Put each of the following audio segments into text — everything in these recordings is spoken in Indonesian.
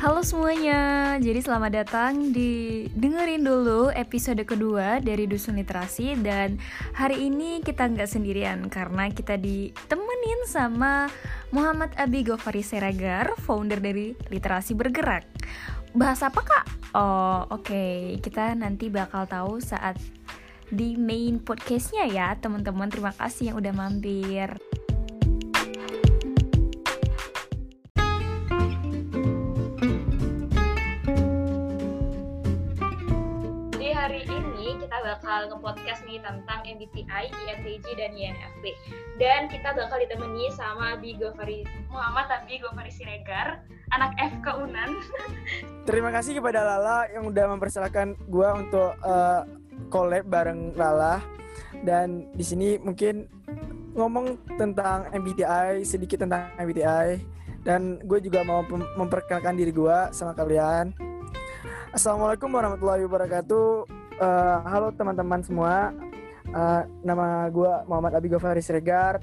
Halo semuanya, jadi selamat datang di dengerin dulu episode kedua dari Dusun Literasi dan hari ini kita nggak sendirian karena kita ditemenin sama Muhammad Abi Gofari Seragar, founder dari Literasi Bergerak. Bahas apa kak? Oh oke, okay. kita nanti bakal tahu saat di main podcastnya ya teman-teman. Terima kasih yang udah mampir. Bakal nge-podcast nih tentang MBTI, INTJ, dan INFP. Dan kita bakal ditemani sama Abi Gofari Muhammad Abi Gofari Siregar, anak FK Unan. Terima kasih kepada Lala yang udah mempersilahkan gue untuk uh, collab bareng Lala. Dan di sini mungkin ngomong tentang MBTI, sedikit tentang MBTI. Dan gue juga mau memperkenalkan diri gue sama kalian. Assalamualaikum warahmatullahi wabarakatuh. Uh, halo teman-teman semua. Uh, nama gue Muhammad Abi Gofari Siregar.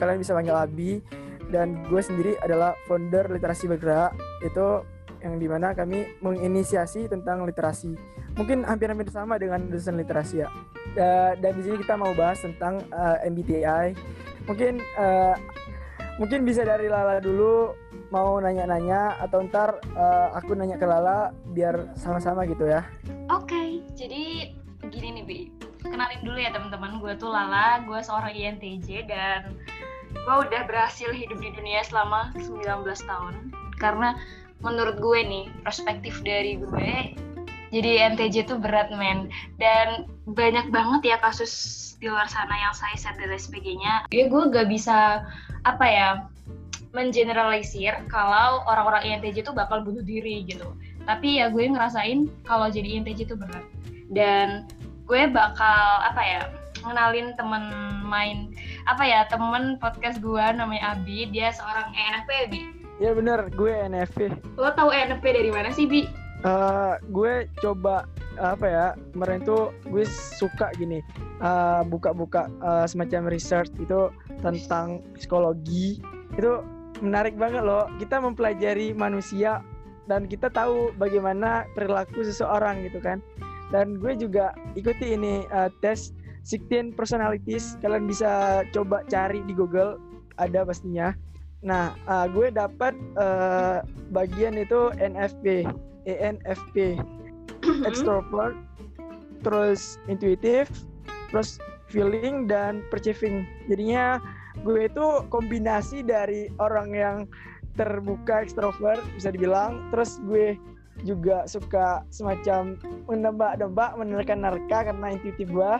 Kalian bisa panggil Abi. Dan gue sendiri adalah founder Literasi Bergerak. Itu yang di mana kami menginisiasi tentang literasi. Mungkin hampir-hampir sama dengan dosen literasi ya. Uh, dan di sini kita mau bahas tentang uh, MBTI. Mungkin uh, mungkin bisa dari Lala dulu mau nanya-nanya atau ntar uh, aku nanya ke Lala biar sama-sama gitu ya. Oke. Jadi gini nih Bi. Kenalin dulu ya teman-teman gue tuh Lala gue seorang INTJ dan gue udah berhasil hidup di dunia selama 19 tahun. Karena menurut gue nih perspektif dari gue jadi INTJ tuh berat men. Dan banyak banget ya kasus di luar sana yang saya set dan sebagainya. Ya gue gak bisa apa ya mengeneralisir kalau orang-orang INTJ tuh bakal bunuh diri gitu tapi ya gue ngerasain kalau jadi INTJ tuh berat. Dan gue bakal apa ya ngenalin temen main apa ya temen podcast gue namanya Abi. Dia seorang ENFP ya Bi. Ya bener. Gue ENFP lo tau ENFP dari mana sih Bi? Uh, gue coba apa ya kemarin tuh gue suka gini uh, buka-buka uh, semacam research itu tentang psikologi. Itu menarik banget loh. Kita mempelajari manusia dan kita tahu bagaimana perilaku seseorang gitu kan. Dan gue juga ikuti ini uh, tes 16 personalities. Kalian bisa coba cari di Google ada pastinya. Nah uh, gue dapat uh, bagian itu NFP ENFP mm-hmm. extrovert terus intuitif terus feeling dan perceiving. Jadinya gue itu kombinasi dari orang yang terbuka extrovert bisa dibilang. Terus gue juga suka semacam menebak-nebak menerka-nerka karena intuitif gue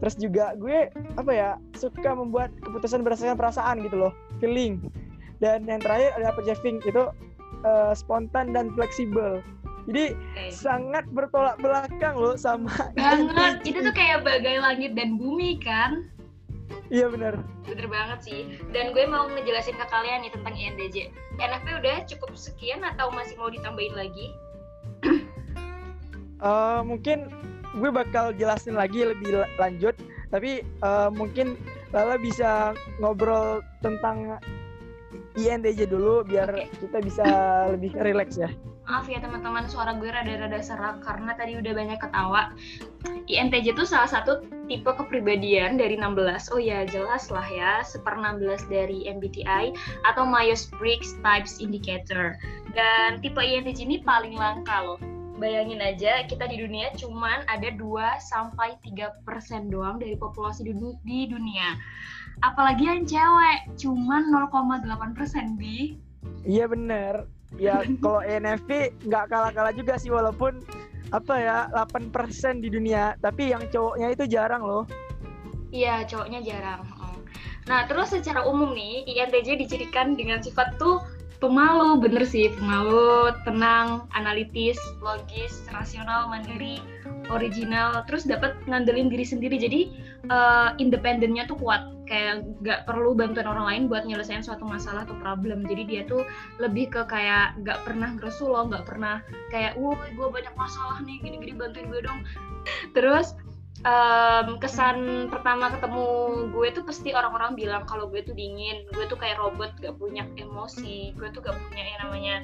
terus juga gue apa ya suka membuat keputusan berdasarkan perasaan gitu loh feeling. Dan yang terakhir ada perceiving itu uh, spontan dan fleksibel. Jadi okay. sangat bertolak belakang loh sama banget. itu tuh kayak bagai langit dan bumi kan Iya benar. Bener banget sih. Dan gue mau ngejelasin ke kalian nih tentang INTJ. NFP udah cukup sekian atau masih mau ditambahin lagi? uh, mungkin gue bakal jelasin lagi lebih lanjut tapi uh, mungkin Lala bisa ngobrol tentang INTJ dulu biar okay. kita bisa lebih rileks ya. Maaf ya teman-teman, suara gue rada-rada serak karena tadi udah banyak ketawa. INTJ itu salah satu tipe kepribadian dari 16. Oh ya, jelas lah ya, seper 16 dari MBTI atau Myers-Briggs Types Indicator. Dan tipe INTJ ini paling langka loh bayangin aja kita di dunia cuman ada 2 sampai 3% doang dari populasi di, di dunia. Apalagi yang cewek cuman 0,8% bi. Iya bener. Ya kalau ENFP nggak kalah-kalah juga sih walaupun apa ya 8% di dunia, tapi yang cowoknya itu jarang loh. Iya, cowoknya jarang. Nah, terus secara umum nih, INTJ dicirikan dengan sifat tuh pemalu bener sih pemalu tenang analitis logis rasional mandiri original terus dapat ngandelin diri sendiri jadi uh, independennya tuh kuat kayak nggak perlu bantuan orang lain buat nyelesain suatu masalah atau problem. Jadi dia tuh lebih ke kayak nggak pernah ngeresul loh nggak pernah kayak wah gue banyak masalah nih gini-gini bantuin gue dong. Terus um, kesan pertama ketemu gue tuh pasti orang-orang bilang kalau gue tuh dingin gue tuh kayak robot gak punya emosi gue tuh gak punya yang namanya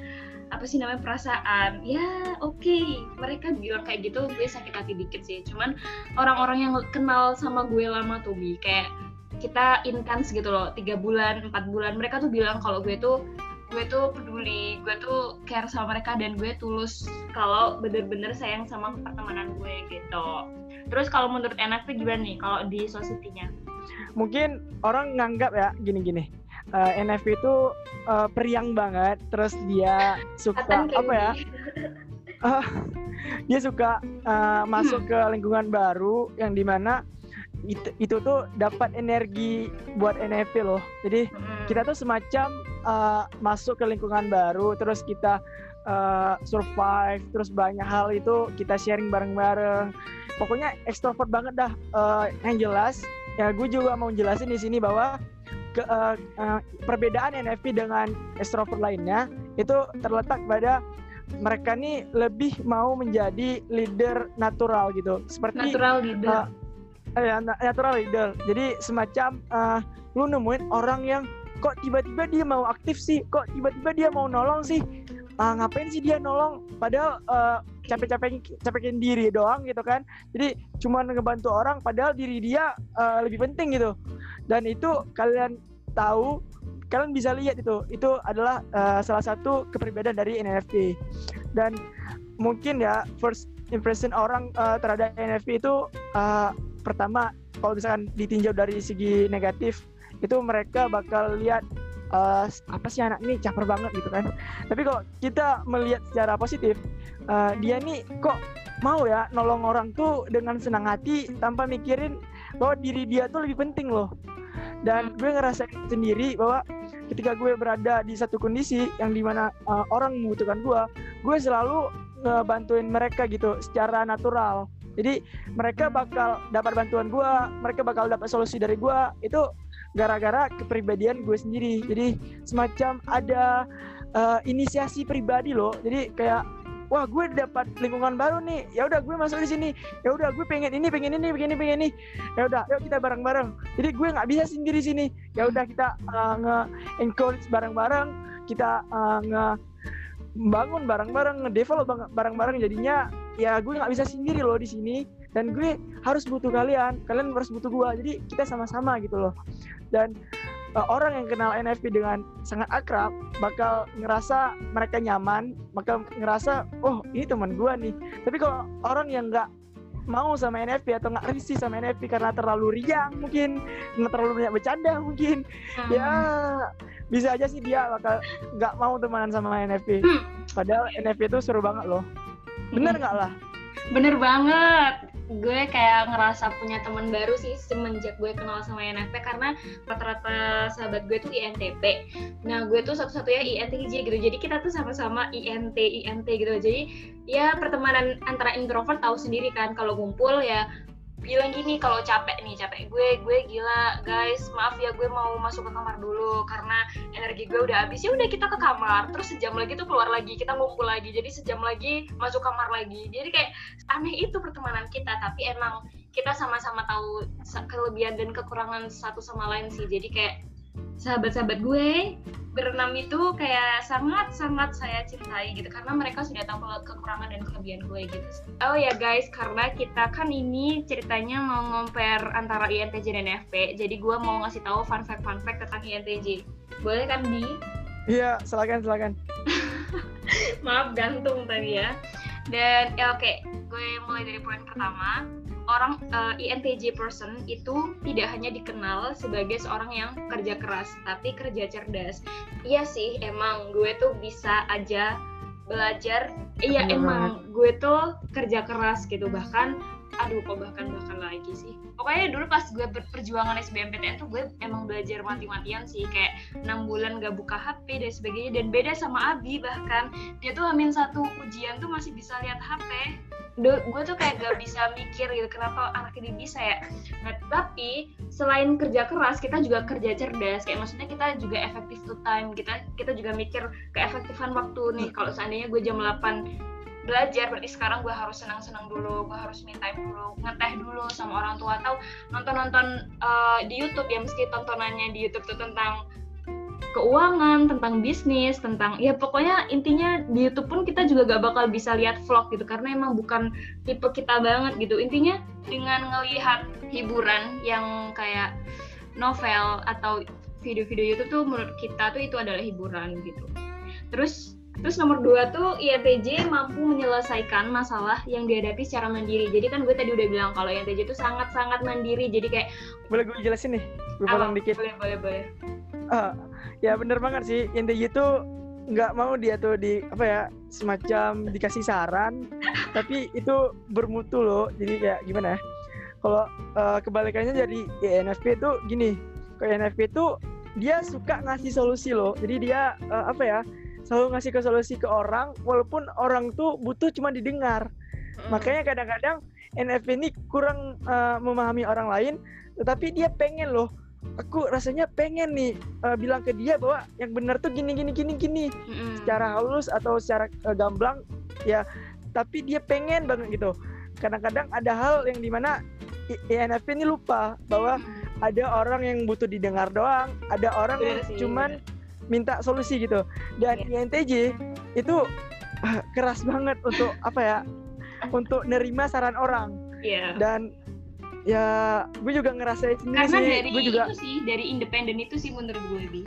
apa sih namanya perasaan ya oke. Okay. mereka bilang kayak gitu gue sakit hati dikit sih. Cuman orang-orang yang kenal sama gue lama tuh bi kayak kita intens gitu loh tiga bulan empat bulan. Mereka tuh bilang kalau gue tuh gue tuh peduli gue tuh care sama mereka dan gue tulus kalau bener-bener sayang sama pertemanan gue gitu. Terus kalau menurut enak tuh gimana nih kalau di society-nya mungkin orang nganggap ya gini-gini. Uh, NFP itu uh, periang banget terus dia suka apa ya? uh, dia suka uh, masuk ke lingkungan baru yang di mana itu, itu tuh dapat energi buat NFP loh. Jadi hmm. kita tuh semacam uh, masuk ke lingkungan baru terus kita uh, survive terus banyak hal itu kita sharing bareng-bareng. Pokoknya ekstrovert banget dah. Uh, yang jelas ya gue juga mau jelasin di sini bahwa ke, uh, uh, perbedaan NFP dengan extrovert lainnya itu terletak pada mereka nih lebih mau menjadi leader natural gitu. Seperti natural leader. uh, ya natural leader jadi semacam uh, lu nemuin orang yang kok tiba-tiba dia mau aktif sih kok tiba-tiba dia mau nolong sih. Uh, ngapain sih dia nolong? Padahal uh, capek-capekin capekin diri doang gitu kan. Jadi cuma ngebantu orang padahal diri dia uh, lebih penting gitu. Dan itu kalian tahu kalian bisa lihat itu. Itu adalah uh, salah satu kepribadian dari NFP dan mungkin ya first impression orang uh, terhadap NFP itu uh, pertama kalau misalkan ditinjau dari segi negatif itu mereka bakal lihat uh, apa sih anak ini caper banget gitu kan. Tapi kalau kita melihat secara positif uh, dia nih kok mau ya nolong orang tuh dengan senang hati tanpa mikirin bahwa diri dia tuh lebih penting loh. Dan gue ngerasain sendiri bahwa ketika gue berada di satu kondisi yang di mana uh, orang membutuhkan gue gue selalu ngebantuin mereka gitu secara natural jadi mereka bakal dapat bantuan gue mereka bakal dapat solusi dari gue itu gara-gara kepribadian gue sendiri. Jadi semacam ada uh, inisiasi pribadi loh. Jadi kayak wah gue dapat lingkungan baru nih. Ya udah gue masuk di sini. Ya udah gue pengen ini pengen ini pengen ini pengen ini. Ya udah yuk kita bareng bareng jadi gue nggak bisa sendiri sini. Ya udah kita uh, nge encourage bareng bareng kita uh, nge bangun bareng-bareng, nge-develop bareng-bareng jadinya ya gue nggak bisa sendiri loh di sini dan gue harus butuh kalian, kalian harus butuh gue. Jadi kita sama-sama gitu loh. Dan uh, orang yang kenal NFP dengan sangat akrab bakal ngerasa mereka nyaman, bakal ngerasa oh ini teman gue nih. Tapi kalau orang yang nggak mau sama NFP atau nggak risih sama NFP karena terlalu riang mungkin nggak terlalu banyak bercanda mungkin hmm. ya bisa aja sih dia bakal nggak mau temenan sama NFP hmm. padahal NFP itu seru banget loh bener nggak lah bener banget gue kayak ngerasa punya teman baru sih semenjak gue kenal sama NFP karena rata-rata sahabat gue tuh INTP. Nah gue tuh satu-satunya INTJ gitu. Jadi kita tuh sama-sama INT INT gitu. Jadi ya pertemanan antara introvert tahu sendiri kan kalau ngumpul ya bilang gini kalau capek nih capek gue gue gila guys maaf ya gue mau masuk ke kamar dulu karena energi gue udah habis. Ya udah kita ke kamar terus sejam lagi tuh keluar lagi kita ngumpul lagi jadi sejam lagi masuk kamar lagi. Jadi kayak aneh itu pertemanan kita tapi emang kita sama-sama tahu kelebihan dan kekurangan satu sama lain sih. Jadi kayak sahabat-sahabat gue berenam itu kayak sangat-sangat saya cintai gitu karena mereka sudah tahu kekurangan dan kelebihan gue gitu. Oh ya guys, karena kita kan ini ceritanya mau ngomper antara INTJ dan FP, jadi gue mau ngasih tahu fun fact fun fact tentang INTJ. Boleh kan di? Iya, silakan silakan. Maaf gantung tadi ya. Dan ya oke, gue mulai dari poin pertama orang uh, eh, INTJ person itu tidak hanya dikenal sebagai seorang yang kerja keras, tapi kerja cerdas. Iya sih, emang gue tuh bisa aja belajar. Iya emang gue tuh kerja keras gitu. Bahkan aduh kok bahkan bahkan lagi sih. Pokoknya dulu pas gue berperjuangan SBMPTN tuh gue emang belajar mati-matian sih. Kayak enam bulan gak buka HP dan sebagainya. Dan beda sama Abi bahkan. Dia tuh amin satu ujian tuh masih bisa lihat HP gue tuh kayak gak bisa mikir gitu kenapa anak ini bisa ya? Nah, tapi selain kerja keras kita juga kerja cerdas. Kayak maksudnya kita juga efektif to time kita kita juga mikir keefektifan waktu nih. Kalau seandainya gue jam 8 belajar berarti sekarang gue harus senang-senang dulu gue harus me time dulu ngeteh dulu sama orang tua. Atau nonton-nonton uh, di YouTube ya meski tontonannya di YouTube tuh tentang keuangan, tentang bisnis, tentang ya pokoknya intinya di YouTube pun kita juga gak bakal bisa lihat vlog gitu karena emang bukan tipe kita banget gitu. Intinya dengan ngelihat hiburan yang kayak novel atau video-video YouTube tuh menurut kita tuh itu adalah hiburan gitu. Terus terus nomor dua tuh INTJ mampu menyelesaikan masalah yang dihadapi secara mandiri. Jadi kan gue tadi udah bilang kalau INTJ itu sangat-sangat mandiri. Jadi kayak boleh gue jelasin nih, gue potong dikit. Boleh, boleh, boleh. Uh, ya bener banget sih. INTJ itu nggak mau dia tuh di apa ya semacam dikasih saran tapi itu bermutu loh. Jadi kayak gimana ya kalau uh, kebalikannya jadi INFP itu gini ke INFP itu dia suka ngasih solusi loh. Jadi dia uh, apa ya selalu ngasih ke solusi ke orang walaupun orang tuh butuh cuma didengar. Hmm. makanya kadang-kadang NFP ini kurang uh, memahami orang lain tetapi dia pengen loh aku rasanya pengen nih uh, bilang ke dia bahwa yang benar tuh gini gini gini gini mm. secara halus atau secara uh, gamblang ya tapi dia pengen banget gitu kadang-kadang ada hal yang di mana INFP ini lupa bahwa mm. ada orang yang butuh didengar doang ada orang yang cuman minta solusi gitu dan yeah. INTJ itu uh, keras banget untuk apa ya untuk nerima saran orang yeah. dan ya gue juga ngerasain sendiri karena sih. dari gue juga itu sih dari independen itu sih menurut gue bi.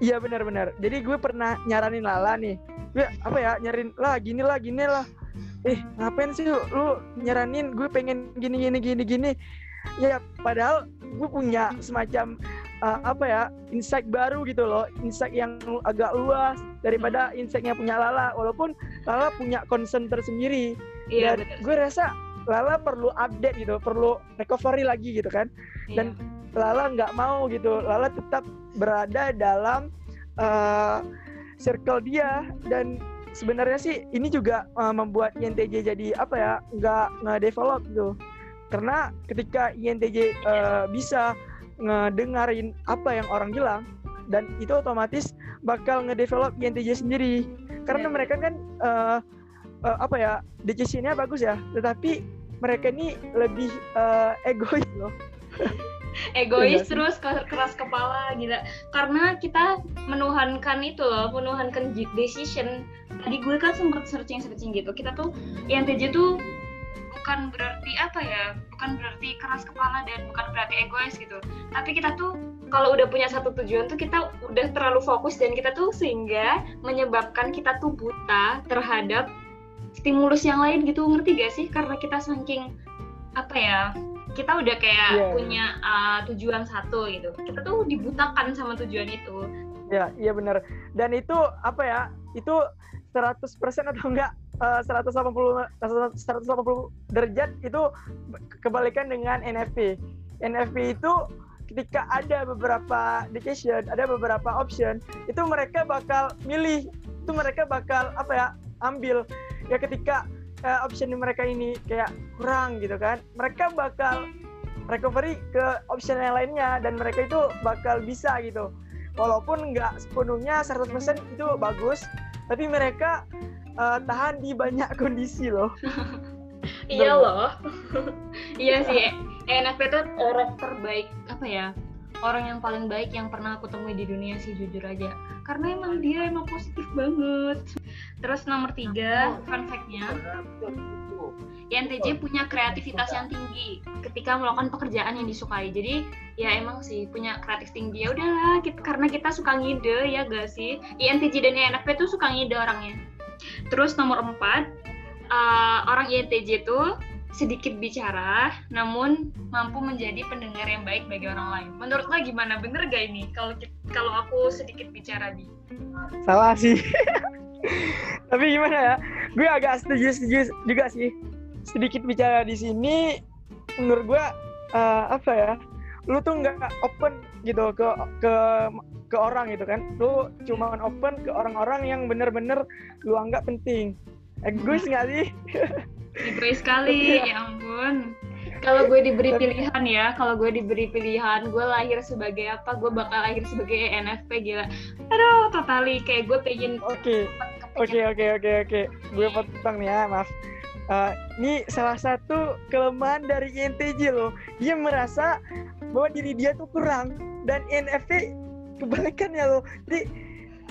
Iya benar-benar. Jadi gue pernah nyaranin Lala nih. Gue apa ya nyariin lah gini lah gini lah. Eh ngapain sih lu nyaranin? Gue pengen gini gini gini gini. Ya padahal gue punya semacam uh, apa ya insight baru gitu loh. Insight yang agak luas daripada insightnya punya Lala. Walaupun Lala punya concern tersendiri. Iya, dan gue rasa Lala perlu update gitu, perlu recovery lagi gitu kan. Iya. Dan Lala nggak mau gitu, Lala tetap berada dalam uh, circle dia dan sebenarnya sih ini juga uh, membuat INTJ jadi apa ya nggak nge-develop gitu. Karena ketika INTJ uh, eh, bisa ngedengarin apa yang orang bilang dan itu otomatis bakal ngedevelop INTJ sendiri. Karena yeah. mereka kan uh, uh, apa ya decisionnya bagus ya. Tetapi mereka ini lebih uh, egois loh. Egois terus keras kepala gila. Karena kita menuhankan itu loh menuhankan decision. Tadi gue kan sempat searching searching gitu. Kita tuh yang TJ tuh bukan berarti apa ya bukan berarti keras kepala dan bukan berarti egois gitu. Tapi kita tuh kalau udah punya satu tujuan tuh kita udah terlalu fokus dan kita tuh sehingga menyebabkan kita tuh buta terhadap stimulus yang lain gitu ngerti gak sih? Karena kita saking apa ya kita udah kayak yeah. punya uh, tujuan satu gitu. Kita tuh dibutakan sama tujuan itu. Ya iya benar dan itu apa ya itu 100% atau enggak uh, 180 180 derajat itu kebalikan dengan NFP NFP itu ketika ada beberapa decision ada beberapa option itu mereka bakal milih itu mereka bakal apa ya ambil ya ketika uh, option mereka ini kayak kurang gitu kan mereka bakal recovery ke option yang lainnya dan mereka itu bakal bisa gitu. Walaupun nggak sepenuhnya 100% itu bagus tapi mereka uh, tahan di banyak kondisi loh. Iya loh. Iya sih ENFP itu orang terbaik apa ya orang yang paling baik yang pernah aku temui di dunia sih jujur aja. Karena emang dia emang positif banget. Terus nomor tiga fun fact-nya. INTJ punya kreativitas yang tinggi ketika melakukan pekerjaan yang disukai. Jadi ya emang sih punya kreatif tinggi. Ya udahlah kita, karena kita suka ngide ya gak sih? INTJ dan INFP tuh suka ngide orangnya. Terus nomor empat uh, orang INTJ tuh sedikit bicara, namun mampu menjadi pendengar yang baik bagi orang lain. Menurut lo gimana? Bener gak ini? Kalau kalau aku sedikit bicara di? Salah sih. Tapi gimana ya? Gue agak setuju-setuju juga sih. Sedikit bicara di sini, menurut gue uh, apa ya? Lu tuh nggak open gitu ke ke ke orang gitu kan? Lu cuma open ke orang-orang yang bener-bener lu anggap penting. Egois nggak sih? Egois sekali, ya ampun. Kalau gue diberi pilihan ya, kalau gue diberi pilihan, gue lahir sebagai apa? Gue bakal lahir sebagai NFP gila. Aduh, totali kayak gue pengen. Oke, oke, oke, oke, oke. Gue potong nih ya, maaf. Uh, ini salah satu kelemahan dari INTJ loh. Dia merasa bahwa diri dia tuh kurang dan INFP kebalikannya loh jadi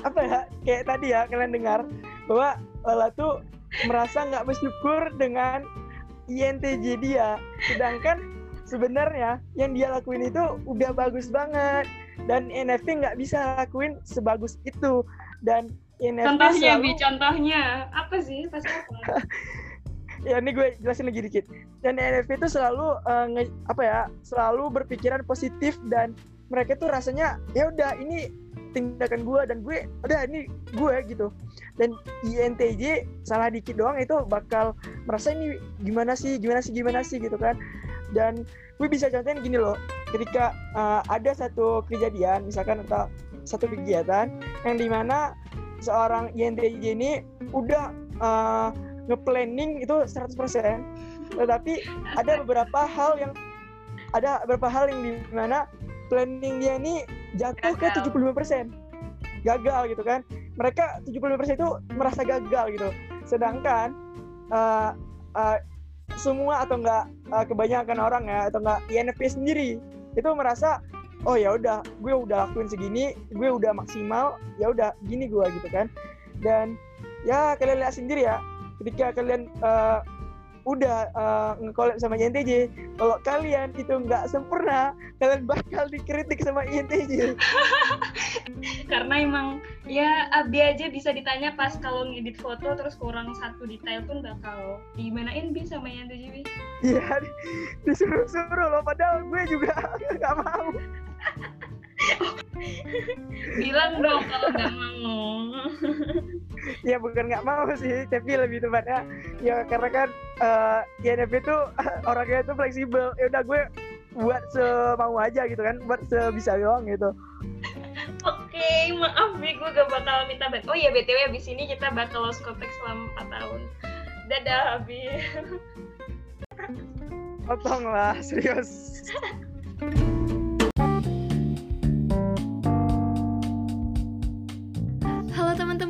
apa ya kayak tadi ya kalian dengar bahwa Lala tuh merasa nggak bersyukur dengan INTJ dia. Sedangkan sebenarnya yang dia lakuin itu udah bagus banget. Dan NFT nggak bisa lakuin sebagus itu. Dan NFT contohnya selalu... bi contohnya. Apa sih? Pas apa? Ya ini gue jelasin lagi dikit. Dan NFT itu selalu uh, nge, apa ya selalu berpikiran positif dan mereka tuh rasanya ya udah ini tindakan gue dan gue udah ini gue gitu. Dan INTJ salah dikit doang itu bakal merasa ini gimana sih gimana sih gimana sih gitu kan. Dan gue bisa contohin gini loh ketika uh, ada satu kejadian misalkan atau satu kegiatan yang di mana seorang INTJ ini udah uh, nge-planning itu 100% tetapi ada beberapa hal yang ada beberapa hal yang di mana planning dia ini jatuh gagal. ke 75% gagal gitu kan. Mereka 75% itu merasa gagal gitu. Sedangkan uh, uh, semua atau enggak uh, kebanyakan orang ya atau enggak INFP sendiri itu merasa oh ya udah gue udah lakuin segini gue udah maksimal ya udah gini gue gitu kan. Dan ya kalian lihat sendiri ya ketika kalian uh, udah uh, sama INTJ kalau kalian itu nggak sempurna kalian bakal dikritik sama INTJ karena emang ya Abi aja bisa ditanya pas kalau ngedit foto terus kurang satu detail pun bakal gimanain bisa sama INTJ iya disuruh-suruh loh padahal gue juga nggak mau bilang dong kalau nggak mau ya bukan nggak mau sih tapi lebih tepatnya ya karena kan uh, INFP itu orangnya itu fleksibel ya udah gue buat semau aja gitu kan buat sebisa doang gitu Oke, okay, maaf nih gue gak bakal minta bantuan. Oh iya, BTW abis ini kita bakal lost contact selama 4 tahun. Dadah, Abi. Potong lah,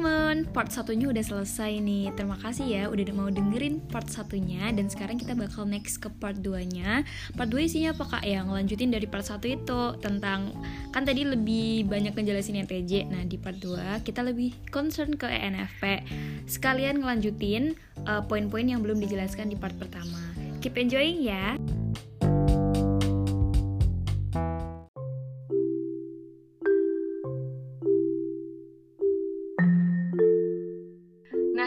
serius. part satunya udah selesai nih. Terima kasih ya udah mau dengerin part satunya. Dan sekarang kita bakal next ke part 2 nya Part 2 isinya apa kak? Ya ngelanjutin dari part 1 itu Tentang Kan tadi lebih banyak ngejelasin TJ Nah di part 2 kita lebih concern ke ENFP Sekalian ngelanjutin uh, poin-poin yang belum dijelaskan di part pertama. Keep enjoying ya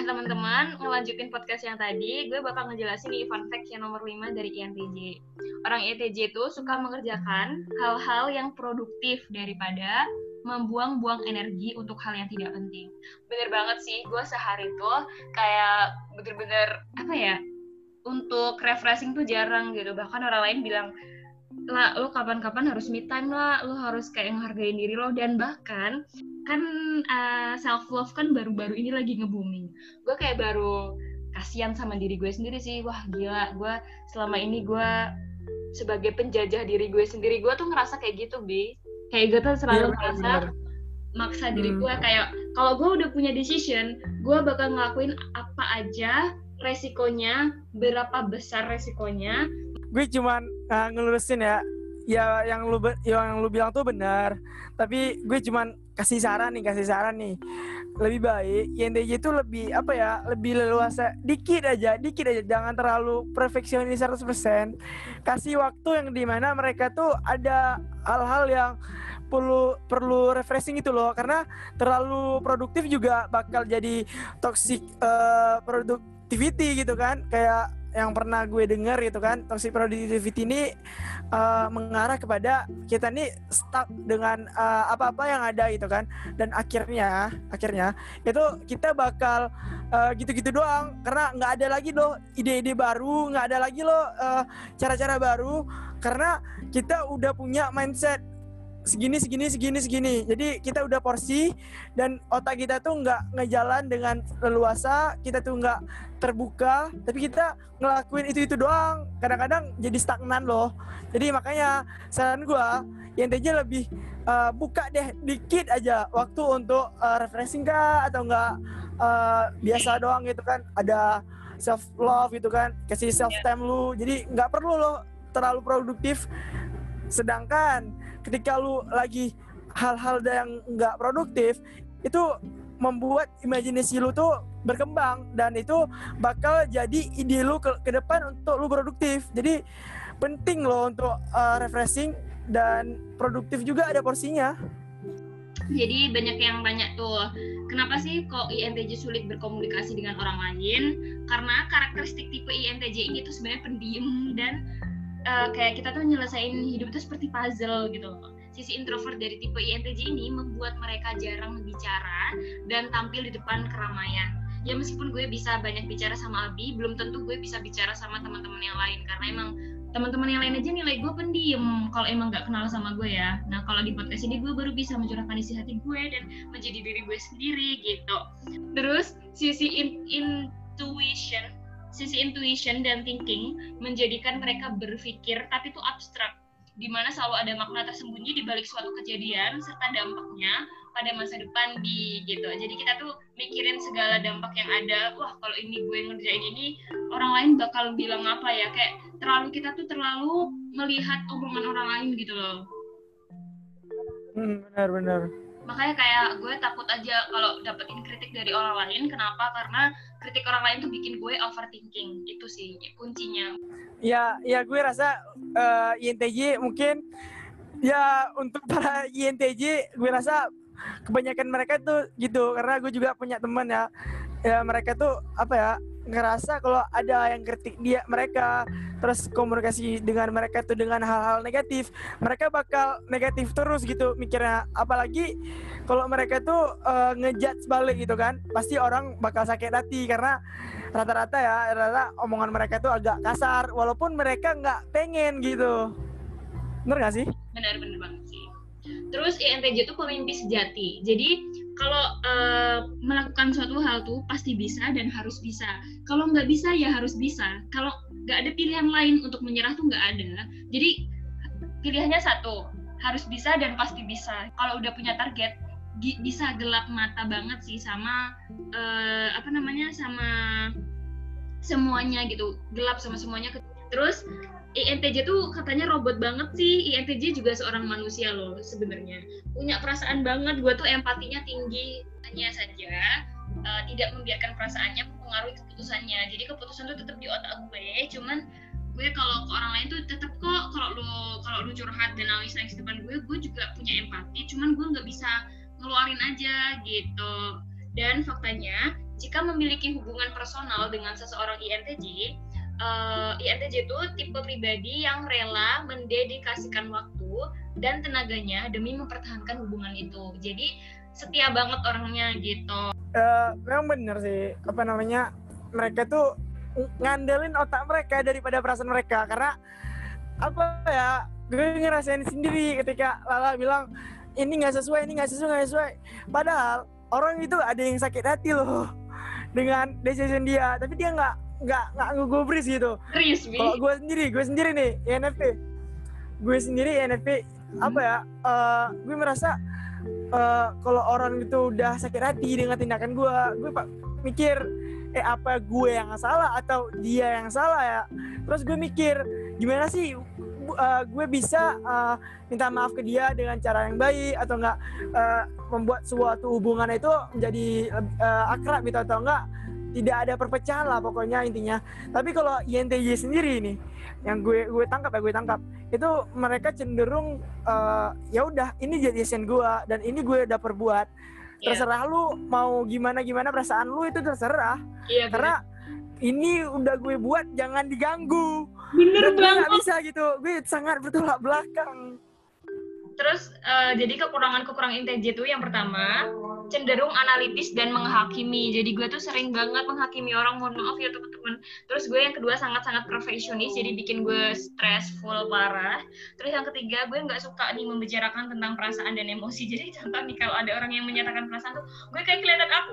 ngelanjutin podcast yang tadi, gue bakal ngejelasin nih fun fact yang nomor 5 dari INTJ. Orang INTJ itu suka mengerjakan hal-hal yang produktif daripada membuang-buang energi untuk hal yang tidak penting. Bener banget sih, gue sehari tuh kayak bener-bener, apa ya, untuk refreshing tuh jarang gitu. Bahkan orang lain bilang, lah lo kapan-kapan harus me time lah lo harus kayak menghargai diri lo dan bahkan kan uh, eh, self love kan baru-baru ini lagi nge-booming. Gue kayak baru kasihan sama diri gue sendiri sih. Wah gila gue selama ini gue sebagai penjajah diri gue sendiri gue tuh ngerasa kayak gitu bi. Kayak gue tuh selalu ya, ngerasa maksa diri hmm. gue kayak kalau gue udah punya decision gue bakal ngelakuin apa aja resikonya berapa besar resikonya. Gue cuman uh, ngelurusin ya. Ya yang lu yang lu bilang tuh benar. Tapi gue cuman kasih saran nih kasih saran nih. Lebih baik INTJ itu lebih apa ya lebih leluasa. Dikit aja dikit aja. Jangan terlalu perfeksionis 100% kasih waktu yang di mana mereka tuh ada hal-hal yang perlu perlu refreshing itu loh. Karena terlalu produktif juga bakal jadi toxic uh, productivity gitu kan. Kayak yang pernah gue dengar gitu kan toxic productivity ini uh, mengarah kepada kita nih stuck dengan uh, apa-apa yang ada gitu kan. Dan akhirnya akhirnya itu kita bakal uh, gitu-gitu doang. Karena nggak ada lagi loh ide-ide baru nggak ada lagi loh uh, cara-cara baru. Karena kita udah punya mindset segini segini segini segini. Jadi kita udah porsi dan otak kita tuh nggak ngejalan dengan leluasa kita tuh nggak terbuka tapi kita ngelakuin itu itu doang. Kadang-kadang jadi stagnan loh. Jadi makanya saran gue yang aja lebih uh, buka deh dikit aja waktu untuk uh, refreshing kah? Atau enggak uh, biasa doang gitu kan. Ada self love gitu kan. Kasih self time lu. Jadi nggak perlu loh terlalu produktif. Sedangkan ketika lu lagi hal-hal yang nggak produktif itu membuat imajinasi lu tuh berkembang dan itu bakal jadi ide lu ke, ke depan untuk lu produktif. Jadi penting loh untuk uh, refreshing dan produktif juga ada porsinya. Jadi banyak yang banyak tuh kenapa sih kok INTJ sulit berkomunikasi dengan orang lain? Karena karakteristik tipe INTJ ini tuh sebenarnya pendiam dan uh, kayak kita tuh nyelesain hidup itu seperti puzzle gitu loh sisi introvert dari tipe INTJ ini membuat mereka jarang bicara dan tampil di depan keramaian. Ya meskipun gue bisa banyak bicara sama Abi belum tentu gue bisa bicara sama teman-teman yang lain karena emang teman-teman yang lain aja nilai gue pendiam kalau emang nggak kenal sama gue ya. Nah kalau di podcast ini gue baru bisa mencurahkan isi hati gue dan menjadi diri gue sendiri gitu. Terus sisi in intuition sisi intuition dan thinking menjadikan mereka berpikir tapi itu abstrak di mana selalu ada makna tersembunyi di balik suatu kejadian serta dampaknya pada masa depan di gitu. Jadi kita tuh mikirin segala dampak yang ada. Wah, kalau ini gue ngerjain ini, orang lain bakal bilang apa ya? Kayak terlalu kita tuh terlalu melihat omongan orang lain gitu loh. Hmm, benar-benar. Makanya kayak gue takut aja kalau dapetin kritik dari orang lain. Kenapa? Karena kritik orang lain tuh bikin gue overthinking. Itu sih kuncinya ya ya gue rasa uh, eh, INTJ mungkin ya untuk para INTJ gue rasa kebanyakan mereka tuh gitu. Karena gue juga punya teman ya. Ya mereka tuh apa ya ngerasa kalau ada yang kritik dia mereka terus komunikasi dengan mereka tuh dengan hal-hal negatif mereka bakal negatif terus gitu mikirnya. Apalagi kalau mereka tuh uh, ngejudge balik gitu kan pasti orang bakal sakit hati. Karena rata-rata ya rata omongan mereka tuh agak kasar walaupun mereka nggak pengen gitu bener gak sih benar benar banget sih Terus INTJ itu pemimpi sejati. Jadi kalau uh, melakukan suatu hal tuh pasti bisa dan harus bisa. Kalau nggak bisa ya harus bisa. Kalau nggak ada pilihan lain untuk menyerah tuh nggak ada. Jadi pilihannya satu, harus bisa dan pasti bisa. Kalau udah punya target, bisa gelap mata banget sih sama uh, apa namanya sama semuanya gitu gelap sama semuanya terus INTJ tuh katanya robot banget sih. INTJ juga seorang manusia loh sebenarnya. Punya perasaan banget. Gue tuh empatinya tinggi. Hanya saja uh, tidak membiarkan perasaannya mempengaruhi keputusannya. Jadi keputusan tuh tetap di otak gue. Cuman gue kalau ke orang lain tuh tetap kok kalau lo kalau lo curhat dan nangis nangis depan gue, gue juga punya empati. Cuman gue nggak bisa ngeluarin aja gitu. Dan faktanya, jika memiliki hubungan personal dengan seseorang INTJ, uh, eh, INTJ itu tipe pribadi yang rela mendedikasikan waktu dan tenaganya demi mempertahankan hubungan itu. Jadi setia banget orangnya gitu. Uh, memang bener sih apa namanya mereka tuh ngandelin otak mereka daripada perasaan mereka karena apa ya gue ngerasain sendiri ketika Lala bilang ini nggak sesuai ini nggak sesuai nggak sesuai. Padahal orang itu ada yang sakit hati loh dengan decision dia. Tapi dia nggak nggak nggak ngegubris gitu. Kalau gue sendiri gue sendiri nih INFP gue sendiri INFP hmm. apa ya? Uh, gue merasa uh, kalau orang itu udah sakit hati dengan tindakan gue gue pak mikir eh apa gue yang salah atau dia yang salah ya? Terus gue mikir gimana sih uh, gue bisa uh, minta maaf ke dia dengan cara yang baik atau enggak uh, membuat suatu hubungan itu menjadi uh, akrab gitu atau enggak tidak ada perpecahan lah pokoknya intinya tapi kalau INTJ sendiri ini yang gue gue tangkap ya gue tangkap itu mereka cenderung uh, ya udah ini jadi sen gue dan ini gue udah perbuat yeah. terserah lu mau gimana gimana perasaan lu itu terserah yeah, karena bener. Ini udah gue buat jangan diganggu bener banget bisa gitu gue sangat bertolak belakang terus uh, jadi kekurangan-kekurangan INTJ itu yang pertama cenderung analitis dan menghakimi. Jadi gue tuh sering banget menghakimi orang, mohon maaf ya teman-teman. Terus gue yang kedua sangat-sangat perfeksionis, jadi bikin gue stressful parah. Terus yang ketiga gue nggak suka nih membicarakan tentang perasaan dan emosi. Jadi contoh nih kalau ada orang yang menyatakan perasaan tuh, gue kayak kelihatan aku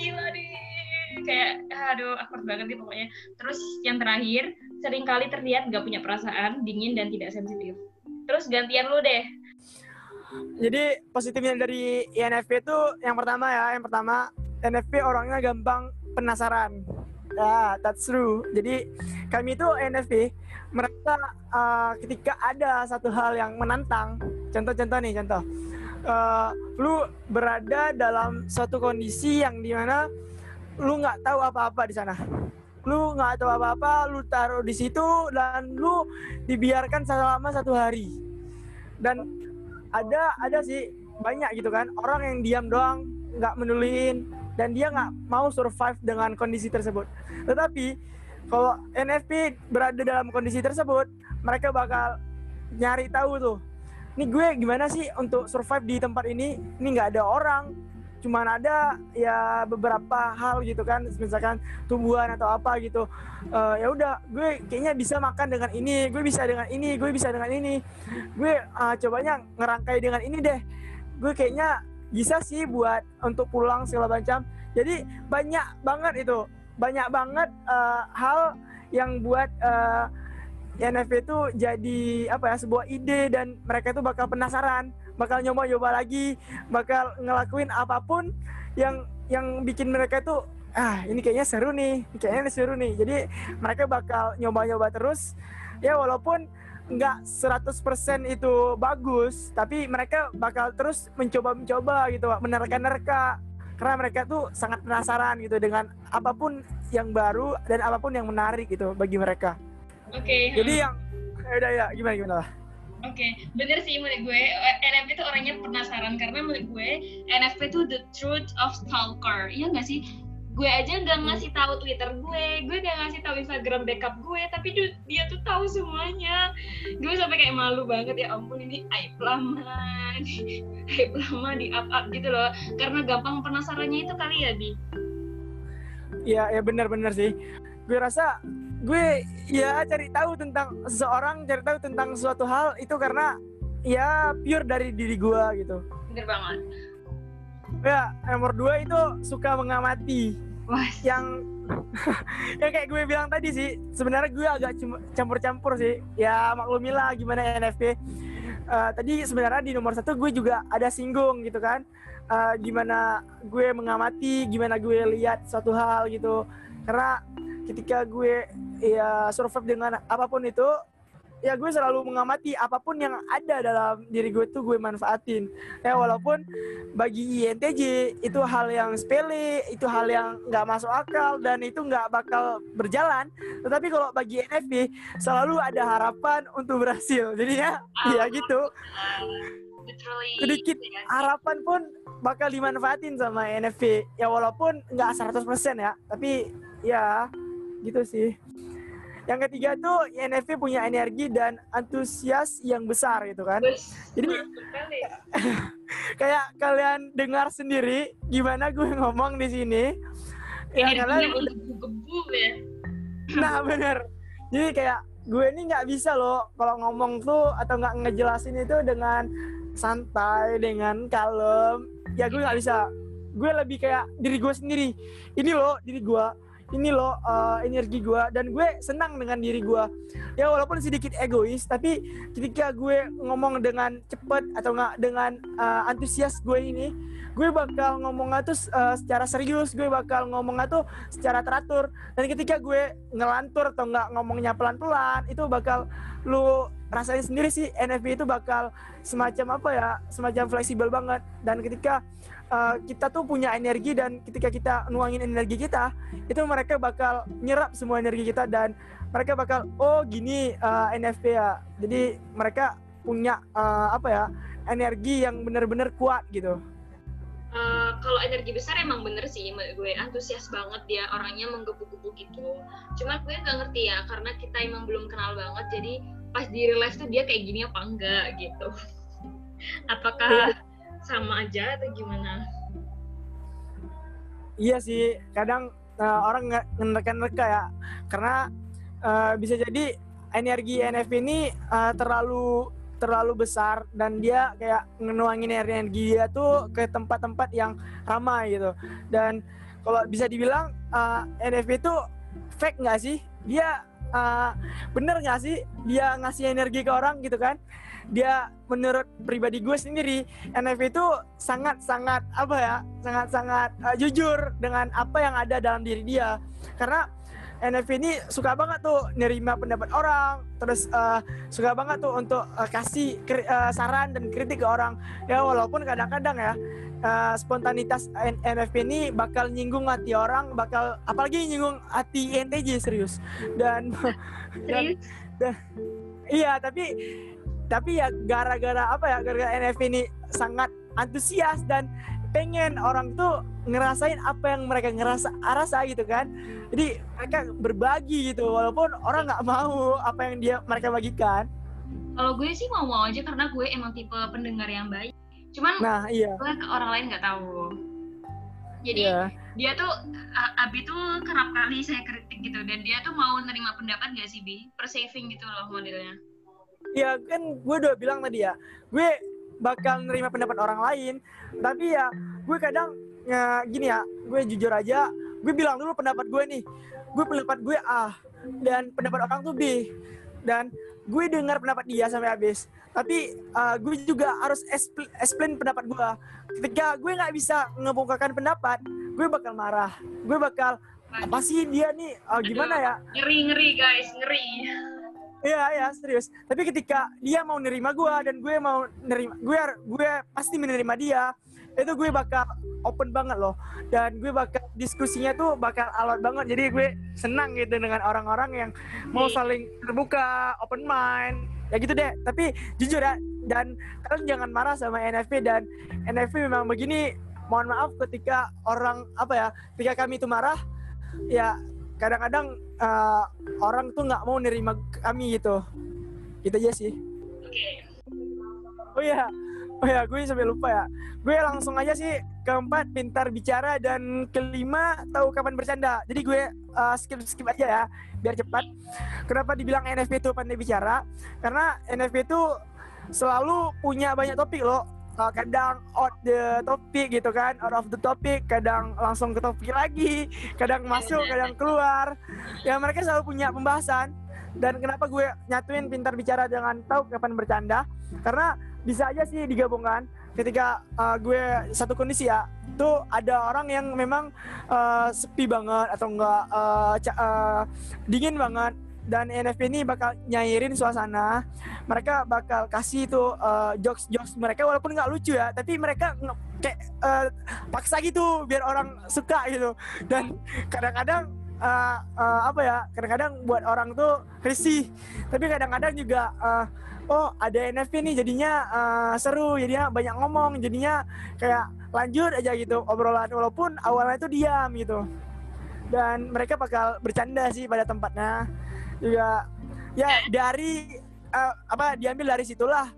gila nih. Kayak, aduh, awkward banget nih pokoknya. Terus yang terakhir, sering kali terlihat nggak punya perasaan, dingin dan tidak sensitif. Terus gantian lu deh, jadi positifnya dari INFP itu yang pertama ya, yang pertama INFP orangnya gampang penasaran. Ya, that's true. Jadi kami itu INFP mereka uh, ketika ada satu hal yang menantang, contoh-contoh nih, contoh. uh, lu berada dalam suatu kondisi yang di mana lu nggak tahu apa-apa di sana. Lu nggak tahu apa-apa lu taruh di situ dan lu dibiarkan selama satu hari. Dan ada ada sih banyak gitu kan orang yang diam doang nggak menuliin dan dia nggak mau survive dengan kondisi tersebut. Tetapi kalau NFP berada dalam kondisi tersebut mereka bakal nyari tahu tuh ini gue gimana sih untuk survive di tempat ini? Ini nggak ada orang cuman ada ya beberapa hal gitu kan misalkan tumbuhan atau apa gitu. Uh, ya udah gue kayaknya bisa makan dengan ini gue bisa dengan ini gue bisa dengan ini. Gue uh, cobanya ngerangkai dengan ini deh. Gue kayaknya bisa sih buat untuk pulang segala macam. Jadi banyak banget itu. Banyak banget uh, hal yang buat uh, NFT itu jadi apa ya sebuah ide dan mereka itu bakal penasaran bakal nyoba-nyoba lagi, bakal ngelakuin apa pun yang yang bikin mereka itu ah ini kayaknya seru nih, kayaknya ini seru nih. Jadi mereka bakal nyoba-nyoba terus. Ya walaupun nggak 100% itu bagus, tapi mereka bakal terus mencoba-mencoba gitu, menerka-nerka. Karena mereka tuh sangat penasaran gitu dengan apa pun yang baru dan apa pun yang menarik gitu bagi mereka. Oke. Okay. Jadi yang ya udah ya gimana gimana lah. Oke, okay. bener sih menurut gue NFP itu orangnya penasaran karena menurut gue NFP itu the truth of stalker. Iya nggak sih? Gue aja nggak ngasih tahu Twitter gue, gue nggak ngasih tahu Instagram backup gue, tapi dia tuh tahu semuanya. Gue sampai kayak malu banget ya ampun ini aib lama, aib lama di up up gitu loh. Karena gampang penasarannya itu kali ya bi. Iya, ya benar-benar sih. Gue rasa gue ya cari tahu tentang seseorang cari tahu tentang suatu hal itu karena ya pure dari diri gue gitu. Bener banget. Ya nomor dua itu suka mengamati. Wah. yang yang kayak gue bilang tadi sih sebenarnya gue agak campur-campur sih. Ya maklumilah gimana NFP uh, eh, tadi sebenarnya di nomor satu gue juga ada singgung gitu kan. Uh, gimana gue mengamati gimana gue lihat suatu hal gitu. Karena ketika gue ya survive dengan apa pun itu ya gue selalu mengamati apa pun yang ada dalam diri gue tuh gue manfaatin. Ya walaupun bagi INTJ itu hal yang sepele itu hal yang nggak masuk akal dan itu nggak bakal berjalan. Tetapi kalau bagi NFP selalu ada harapan untuk berhasil. Jadinya ya gitu. Sedikit harapan pun bakal dimanfaatin sama NFP ya walaupun nggak 100% ya tapi ya gitu sih. Yang ketiga tuh INFP punya energi dan antusias yang besar gitu kan. Jadi kayak kalian dengar sendiri gimana gue ngomong di sini? Ya kalian udah ya. Nah bener. Jadi kayak gue ini nggak bisa loh kalau ngomong tuh atau nggak ngejelasin itu dengan santai dengan kalem. Ya gue nggak bisa. Gue lebih kayak diri gue sendiri. Ini loh diri gue ini loh uh, energi gue dan gue senang dengan diri gue ya walaupun sedikit egois tapi ketika gue ngomong dengan cepet atau nggak dengan uh, antusias gue ini gue bakal ngomongnya tuh uh, secara serius. Gue bakal ngomongnya tuh secara teratur. Dan ketika gue ngelantur atau nggak ngomongnya pelan-pelan itu bakal lu rasain sendiri sih NFP itu bakal semacam apa ya semacam fleksibel banget. Dan ketika uh, kita tuh punya energi dan ketika kita nuangin energi kita itu mereka bakal nyerap semua energi kita dan mereka bakal oh gini uh, eh, NFP ya. Jadi mereka punya uh, apa ya energi yang benar-benar kuat gitu Uh, kalau energi besar emang bener sih gue. Antusias banget dia orangnya menggebu-gebu gitu. Cuma gue nggak ngerti ya karena kita emang belum kenal banget jadi pas di real life tuh dia kayak gini apa enggak gitu. Apakah sama aja atau gimana? Iya sih, kadang uh, orang ngereka-ngereka ya, karena uh, bisa jadi energi NFP ini uh, terlalu terlalu besar dan dia kayak ngenuangin energi dia tuh ke tempat-tempat yang ramai gitu. Dan kalau bisa dibilang uh, NFP itu fake nggak sih? Dia uh, bener nggak sih dia ngasih energi ke orang gitu kan? dia menurut pribadi gue sendiri NFP itu sangat sangat apa ya sangat sangat uh, jujur dengan apa yang ada dalam diri dia karena NFP ini suka banget tuh nerima pendapat orang, terus uh, suka banget tuh untuk uh, kasih kri- uh, saran dan kritik ke orang. Ya walaupun kadang-kadang ya uh, spontanitas NFP ini bakal nyinggung hati orang, bakal apalagi nyinggung hati INTJ serius. Dan dan, Serius? dan iya tapi tapi ya gara-gara apa ya gara-gara NFP ini sangat antusias dan pengen orang tuh ngerasain apa yang mereka ngerasa rasa gitu kan jadi mereka berbagi gitu walaupun orang nggak mau apa yang dia mereka bagikan Kalau gue sih mau-mau aja karena gue emang tipe pendengar yang baik. Cuman nah iya gue ke orang lain nggak tahu. Jadi iya dia tuh Abi tuh kerap kali saya kritik gitu dan dia tuh mau nerima pendapat gak sih Bi? Persaving gitu loh modelnya. ya kan gue udah bilang tadi ya gue bakal nerima pendapat orang lain tapi ya gue kadang ya, gini ya gue jujur aja gue bilang dulu pendapat gue nih. Gue pendapat gue A dan pendapat orang tuh B. Dan gue dengar pendapat dia sampai habis. Tapi uh, gue juga harus expl- explain pendapat gue. Ketika gue nggak bisa ngebongkarkan pendapat gue bakal marah. Gue bakal apa sih dia nih? Uh, gimana ya? Ngeri ngeri guys, ngeri. Iya iya serius. Tapi ketika dia mau nerima gue dan gue mau nerima gue gue pasti menerima dia itu gue bakal open banget loh. Dan gue bakal diskusinya tuh bakal alot banget. Jadi gue senang gitu dengan orang-orang yang mau saling terbuka open mind ya gitu deh. Tapi jujur ya dan kalian jangan marah sama NFP dan NFP memang begini mohon maaf ketika orang apa ya ketika kami itu marah ya kadang-kadang uh, orang tuh nggak mau nerima kami gitu. Gitu aja sih. Oh iya. Oh ya gue sampai lupa ya. Gue langsung aja sih keempat pintar bicara dan kelima tahu kapan bercanda. Jadi gue uh, skip skip aja ya biar cepat. Kenapa dibilang NFP itu pandai bicara? Karena NFP itu selalu punya banyak topik loh Uh, kadang out the topic gitu kan out of the topic kadang langsung ke topik lagi kadang masuk kadang keluar. Ya mereka selalu punya pembahasan. Dan kenapa gue nyatuin pintar bicara dengan tahu kapan bercanda? Karena bisa aja sih digabungkan. Ketika uh, gue satu kondisi ya tuh ada orang yang memang uh, sepi banget atau enggak uh, uh, dingin banget dan NFP ini bakal nyairin suasana. Mereka bakal kasih tuh uh, jokes jokes mereka walaupun nggak lucu ya tapi mereka kayak uh, paksa gitu biar orang suka gitu. Dan kadang-kadang uh, uh, apa ya kadang-kadang buat orang tuh risih. Tapi kadang-kadang juga uh, oh ada NFP nih jadinya uh, seru jadinya banyak ngomong jadinya kayak lanjut aja gitu obrolan walaupun awalnya itu diam gitu. Dan mereka bakal bercanda sih pada tempatnya juga ya dari uh, apa diambil dari situlah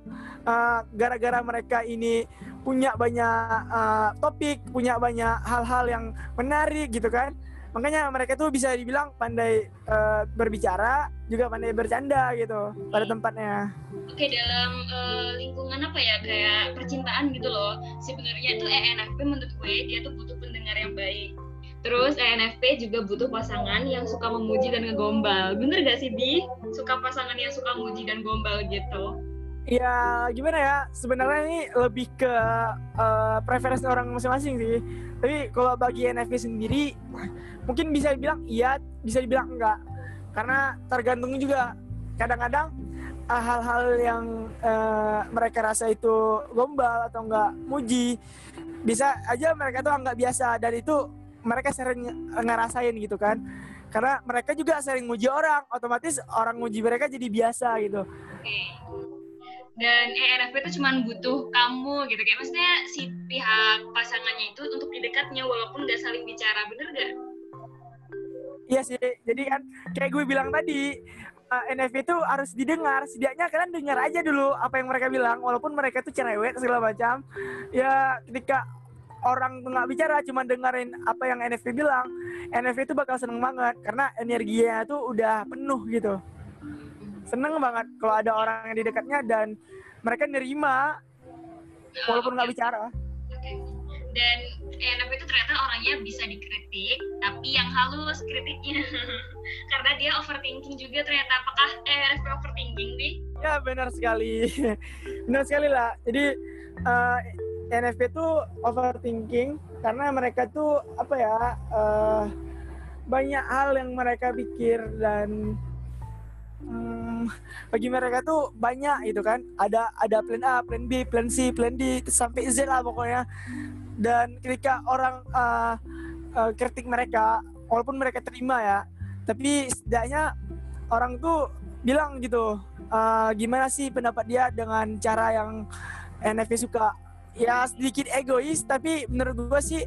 uh, gara-gara mereka ini punya banyak uh, topik punya banyak hal-hal yang menarik gitu kan makanya mereka tuh bisa dibilang pandai uh, berbicara juga pandai bercanda gitu pada tempatnya Oke dalam eh, lingkungan apa ya kayak percintaan gitu loh. Sebenarnya itu ENFP menurut gue dia tuh butuh pendengar yang baik. Terus ENFP juga butuh pasangan yang suka memuji dan ngegombal. Bener gak sih Bi? Suka pasangan yang suka muji dan gombal gitu. ya gimana ya sebenarnya ini lebih ke uh, preferensi orang masing-masing sih tapi kalau bagi NFP sendiri mungkin bisa dibilang iya bisa dibilang enggak karena tergantung juga kadang-kadang uh, hal-hal yang uh, mereka rasa itu gombal atau enggak muji bisa aja mereka tuh anggap biasa dan itu mereka sering ngerasain gitu kan karena mereka juga sering muji orang otomatis orang muji mereka jadi biasa gitu Oke. Dan ENFP itu cuma butuh kamu gitu kayak maksudnya si pihak pasangannya itu untuk di dekatnya walaupun gak saling bicara bener gak? Iya sih, jadi kan kayak gue bilang tadi uh, NFP itu harus didengar. Setidaknya kalian dengar aja dulu apa yang mereka bilang, walaupun mereka itu cerewet segala macam. Ya ketika orang tuh nggak bicara, cuma dengerin apa yang NFP bilang, NFP itu bakal seneng banget karena energinya itu udah penuh gitu. Seneng banget kalau ada orang yang di dekatnya dan mereka nerima walaupun nggak bicara. Dan ENFP itu ternyata orangnya bisa dikritik, tapi yang halus kritiknya. Karena dia overthinking juga ternyata. Apakah ENFP overthinking, Bi? Ya benar sekali, benar sekali lah. Jadi uh, NFP itu overthinking karena mereka tuh apa ya uh, banyak hal yang mereka pikir dan hmm, bagi mereka tuh banyak gitu kan. Ada ada plan A, plan B, plan C, plan D sampai Z lah pokoknya. Dan ketika orang uh, uh, kritik mereka walaupun mereka terima ya tapi setidaknya orang tuh bilang gitu uh, gimana sih pendapat dia dengan cara yang NFP suka ya sedikit egois tapi menurut gue sih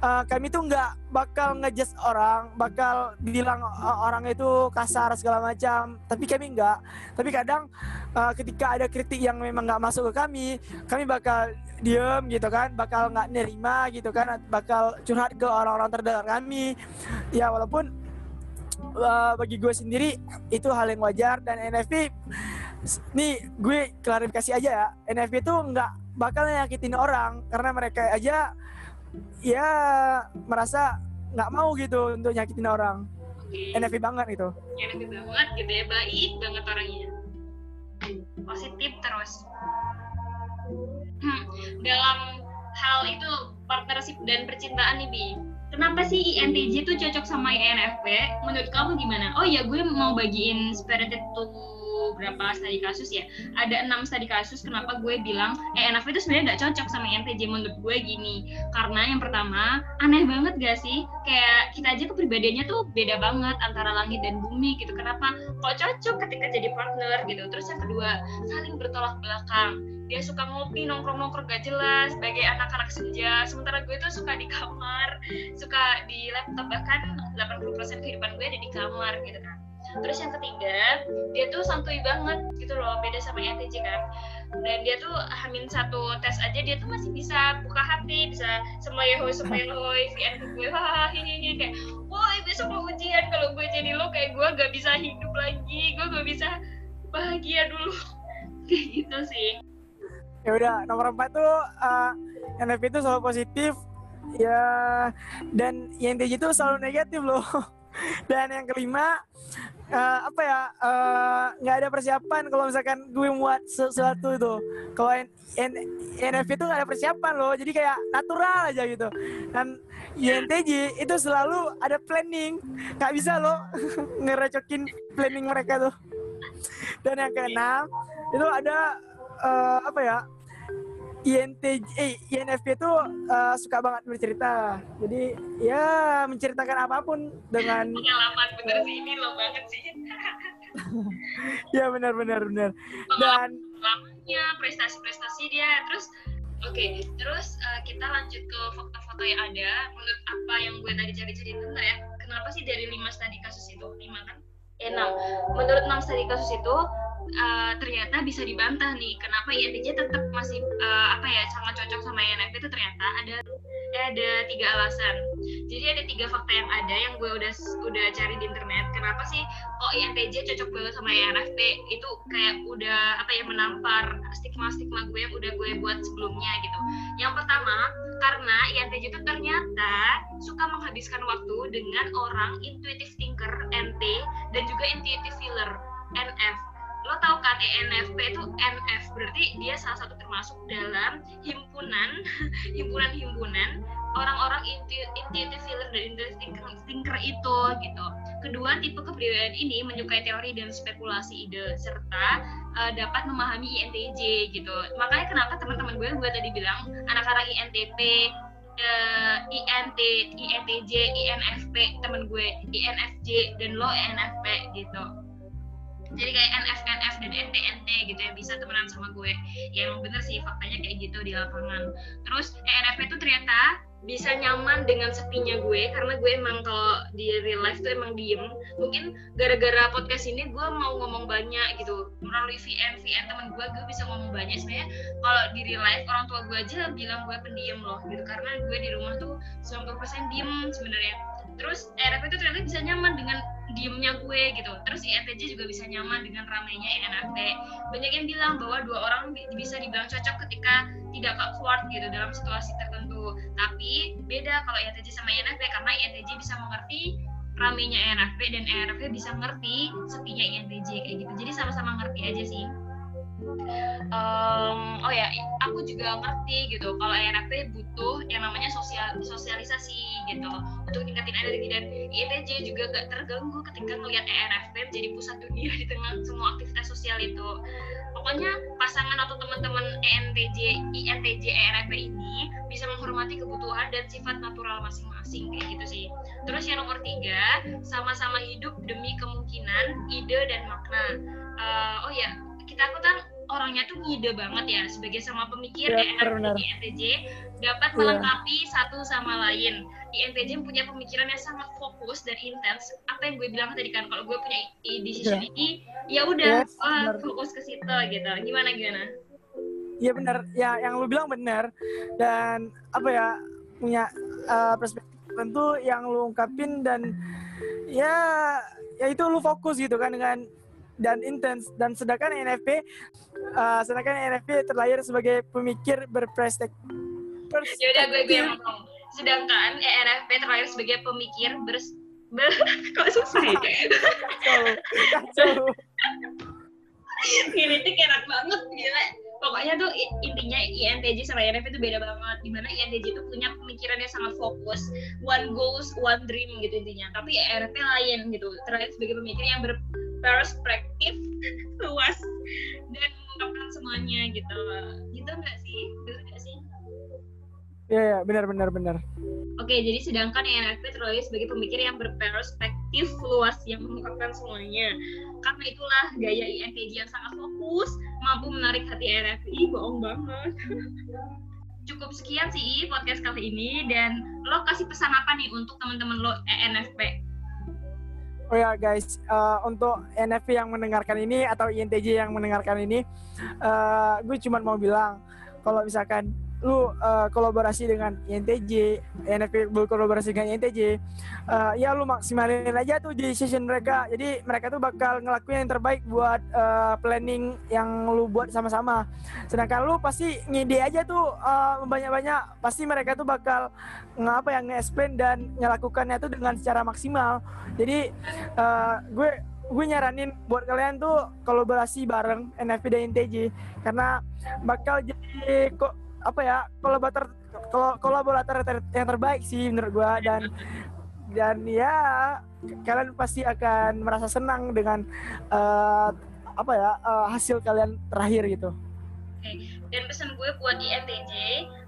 uh, kami tuh nggak bakal ngejudge orang, bakal bilang uh, orang itu kasar segala macam. Tapi kami nggak. Tapi kadang uh, ketika ada kritik yang memang nggak masuk ke kami, kami bakal diem gitu kan, bakal nggak nerima gitu kan, bakal curhat ke orang-orang terdekat kami. Ya walaupun uh, bagi gue sendiri itu hal yang wajar dan NFP nih gue klarifikasi aja ya NFP itu nggak bakal nyakitin orang karena mereka aja ya merasa nggak mau gitu untuk nyakitin orang. Okay. NFP banget itu NFP banget gitu ya baik banget orangnya. Positif terus. Hmm, dalam hal itu partnership dan percintaan nih Bi. Kenapa sih INTJ itu cocok sama INFP menurut kamu gimana? Oh ya gue mau bagiin spirited to berapa studi kasus ya. Ada enam studi kasus kenapa gue bilang eh NFP itu sebenarnya nggak cocok sama INTJ menurut gue gini. Karena yang pertama aneh banget gak sih? Kayak kita aja kepribadiannya tuh beda banget antara langit dan bumi gitu. Kenapa? Kok cocok ketika jadi partner gitu. Terus yang kedua saling bertolak belakang. Dia suka ngopi nongkrong-nongkrong gak jelas sebagai anak-anak senja. Sementara gue tuh suka di kamar suka di laptop. Bahkan 80% kehidupan gue ada di kamar gitu kan terus yang ketiga dia tuh santuy banget gitu loh beda sama ENTJ kan. Dan dia tuh hamin satu tes aja dia tuh masih bisa buka hati bisa semoyohoy semoyohoy VN gue ini kayak wah besok mau ujian kalau gue jadi lo kayak gue gak bisa hidup lagi gue gak bisa bahagia dulu. Kayak gitu sih. Ya udah nomor empat tuh uh, NFP itu selalu positif ya dan INTJ itu selalu negatif loh dan yang kelima uh, apa ya eh, nggak uh, ada persiapan kalau misalkan gue muat sesuatu itu. Kalau NFT itu nggak ada persiapan loh jadi kayak natural aja gitu. Dan INTJ itu selalu ada planning. Nggak bisa loh ngerecokin planning mereka tuh. Dan yang keenam itu ada uh, apa ya INTJ, eh, INFP itu uh, suka banget bercerita. Jadi ya menceritakan apa pun dengan pengalaman bener sih ini lo banget sih. ya benar benar benar. Dan lamanya prestasi-prestasi dia terus Oke, okay, terus uh, kita lanjut ke foto-foto yang ada. Menurut apa yang gue tadi cari-cari itu ya, kenapa sih dari lima studi kasus itu lima kan? Eh, enam. Menurut enam studi kasus itu uh, ternyata bisa dibantah nih. Kenapa INTJ tetap masih uh, apa ya sangat cocok sama INFP itu ternyata ada ada tiga alasan. Jadi ada tiga fakta yang ada yang gue udah udah cari di internet. Kenapa sih kok INTJ cocok banget sama INFP itu kayak udah apa ya menampar stigma stigma gue yang udah gue buat sebelumnya gitu. Yang pertama karena INTJ itu ternyata suka menghabiskan waktu dengan orang intuitive thinker NT dan juga intuitive feeler NF lo tau kan ENFP itu NF berarti dia salah satu termasuk dalam himpunan himpunan-himpunan orang-orang intuitive feeler dan thinker, thinker itu gitu. Kedua, tipe kepribadian ini menyukai teori dan spekulasi ide serta uh, dapat memahami INTJ gitu. Makanya kenapa teman-teman gue gue tadi bilang anak-anak INTP uh, INT, INTJ, INFP temen gue, INFJ dan lo INFP gitu. Jadi kayak NF NF dan NT NT gitu ya bisa temenan sama gue. Ya emang bener sih faktanya kayak gitu di lapangan. Terus ENFP itu ternyata bisa nyaman dengan sepinya gue karena gue emang kalau di real life tuh emang diem. Mungkin gara-gara podcast ini gue mau ngomong banyak gitu. Melalui VN VN teman gue gue bisa ngomong banyak. Sebenarnya kalau di real life orang tua gue aja bilang gue pendiam loh gitu. Karena gue di rumah tuh 90% diem sebenarnya terus ENFP itu ternyata bisa nyaman dengan diemnya gue gitu. Terus INTJ juga bisa nyaman dengan ramainya INFP banyak yang bilang bahwa dua orang bisa dibilang cocok ketika tidak awkward gitu dalam situasi tertentu. Tapi beda kalau INTJ sama INFP karena INTJ bisa mengerti ramainya INFP dan INFP bisa mengerti sepinya INTJ kayak gitu. Jadi sama-sama ngerti aja sih um, oh ya aku juga ngerti gitu kalau ENFP butuh yang namanya sosial sosialisasi gitu untuk tingkatin energi dan INTJ juga gak terganggu ketika ngelihat ENFP menjadi pusat dunia di tengah semua aktivitas sosial itu. Pokoknya pasangan atau teman-teman ENTJ INTJ ENFP ini bisa menghormati kebutuhan dan sifat natural masing-masing kayak gitu sih. Terus yang nomor tiga sama-sama hidup demi kemungkinan ide dan makna. Uh, oh ya kita aku kan orangnya tuh ngide banget ya sebagai sama pemikir ya, di INTJ dapat melengkapi ya. satu sama lain. Di INTJ punya pemikiran yang sangat fokus dan intens apa yang gue bilang tadi kan kalau gue punya decision ya. ini ya udah yes, oh, fokus ke situ gitu. Gimana gimana? Iya benar, ya yang lu bilang benar. Dan apa ya punya uh, perspektif tentu yang lu ungkapin dan ya ya itu lu fokus gitu kan dengan dan intens. Dan sedangkan NFP uh, sedangkan NFP terlahir sebagai pemikir berperspektif ya udah gue gue ngomong. Sedangkan ENFP terlahir sebagai pemikir ber kok susah ya? Kritik enak banget gila. Pokoknya tuh intinya INTJ sama INFP itu beda banget. Di mana INTJ itu punya pemikiran yang sangat fokus. One goals one dream gitu intinya. Tapi INFP lain gitu. Terlahir sebagai pemikir yang ber perspektif luas dan mengungkapkan semuanya gitu gitu nggak sih benar nggak sih Iya, ya, benar benar benar. Oke, jadi sedangkan ENFP terlalu sebagai pemikir yang berperspektif luas yang mengungkapkan semuanya. Karena itulah gaya INTJ yang sangat fokus, mampu menarik hati ENFP. bohong banget. Cukup sekian sih podcast kali ini dan lo kasih pesan apa nih untuk teman-teman lo ENFP? Oh ya guys, uh, untuk NFP yang mendengarkan ini atau INTJ yang mendengarkan ini, uh, gue cuma mau bilang kalau misalkan lu uh, kolaborasi dengan INTJ, NFP berkolaborasi dengan INTJ, uh, ya lu maksimalin aja tuh di session mereka. Jadi mereka tuh bakal ngelakuin yang terbaik buat uh, planning yang lu buat sama-sama. Sedangkan lu pasti ngide aja tuh uh, banyak-banyak, pasti mereka tuh bakal ngapa yang nge-explain dan ngelakukannya tuh dengan secara maksimal. Jadi uh, gue gue nyaranin buat kalian tuh kolaborasi bareng NFP dan INTJ karena bakal jadi kok apa ya kolaborator kolaborator yang terbaik sih menurut gua dan dan ya kalian pasti akan merasa senang dengan uh, apa ya uh, hasil kalian terakhir gitu. Oke, dan pesan gue buat INTJ,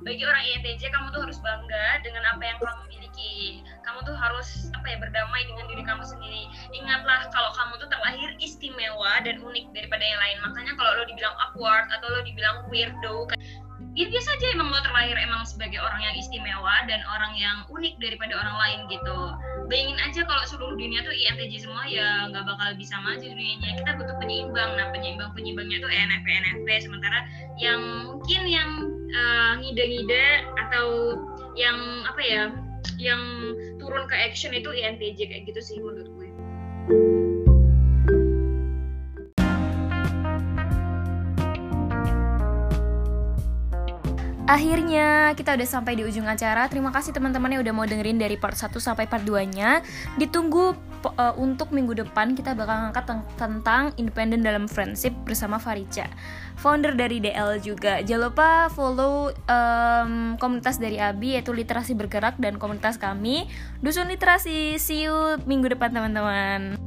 bagi orang INTJ kamu tuh harus bangga dengan apa yang kamu miliki. Kamu tuh harus apa ya berdamai dengan diri kamu sendiri. Ingatlah kalau kamu tuh terlahir istimewa dan unik daripada yang lain. Makanya kalau lo dibilang awkward atau lo dibilang weirdo, ya biasa aja emang lo terlahir emang sebagai orang yang istimewa dan orang yang unik daripada orang lain gitu. Bayangin aja kalau seluruh dunia tuh INTJ semua ya nggak bakal bisa maju dunianya. Kita butuh penyeimbang. Nah penyeimbang penyeimbangnya tuh ENFP ENFP sementara yang mungkin yang uh, ngide-ngide atau yang apa ya yang turun ke action itu INTJ kayak gitu sih menurut gue Akhirnya kita udah sampai di ujung acara. Terima kasih teman-teman yang udah mau dengerin dari part 1 sampai part 2-nya. Ditunggu uh, untuk minggu depan kita bakal ngangkat tentang independen dalam friendship bersama Farica, founder dari DL juga. Jangan lupa follow um, komunitas dari Abi yaitu Literasi Bergerak dan komunitas kami Dusun Literasi. See you minggu depan teman-teman.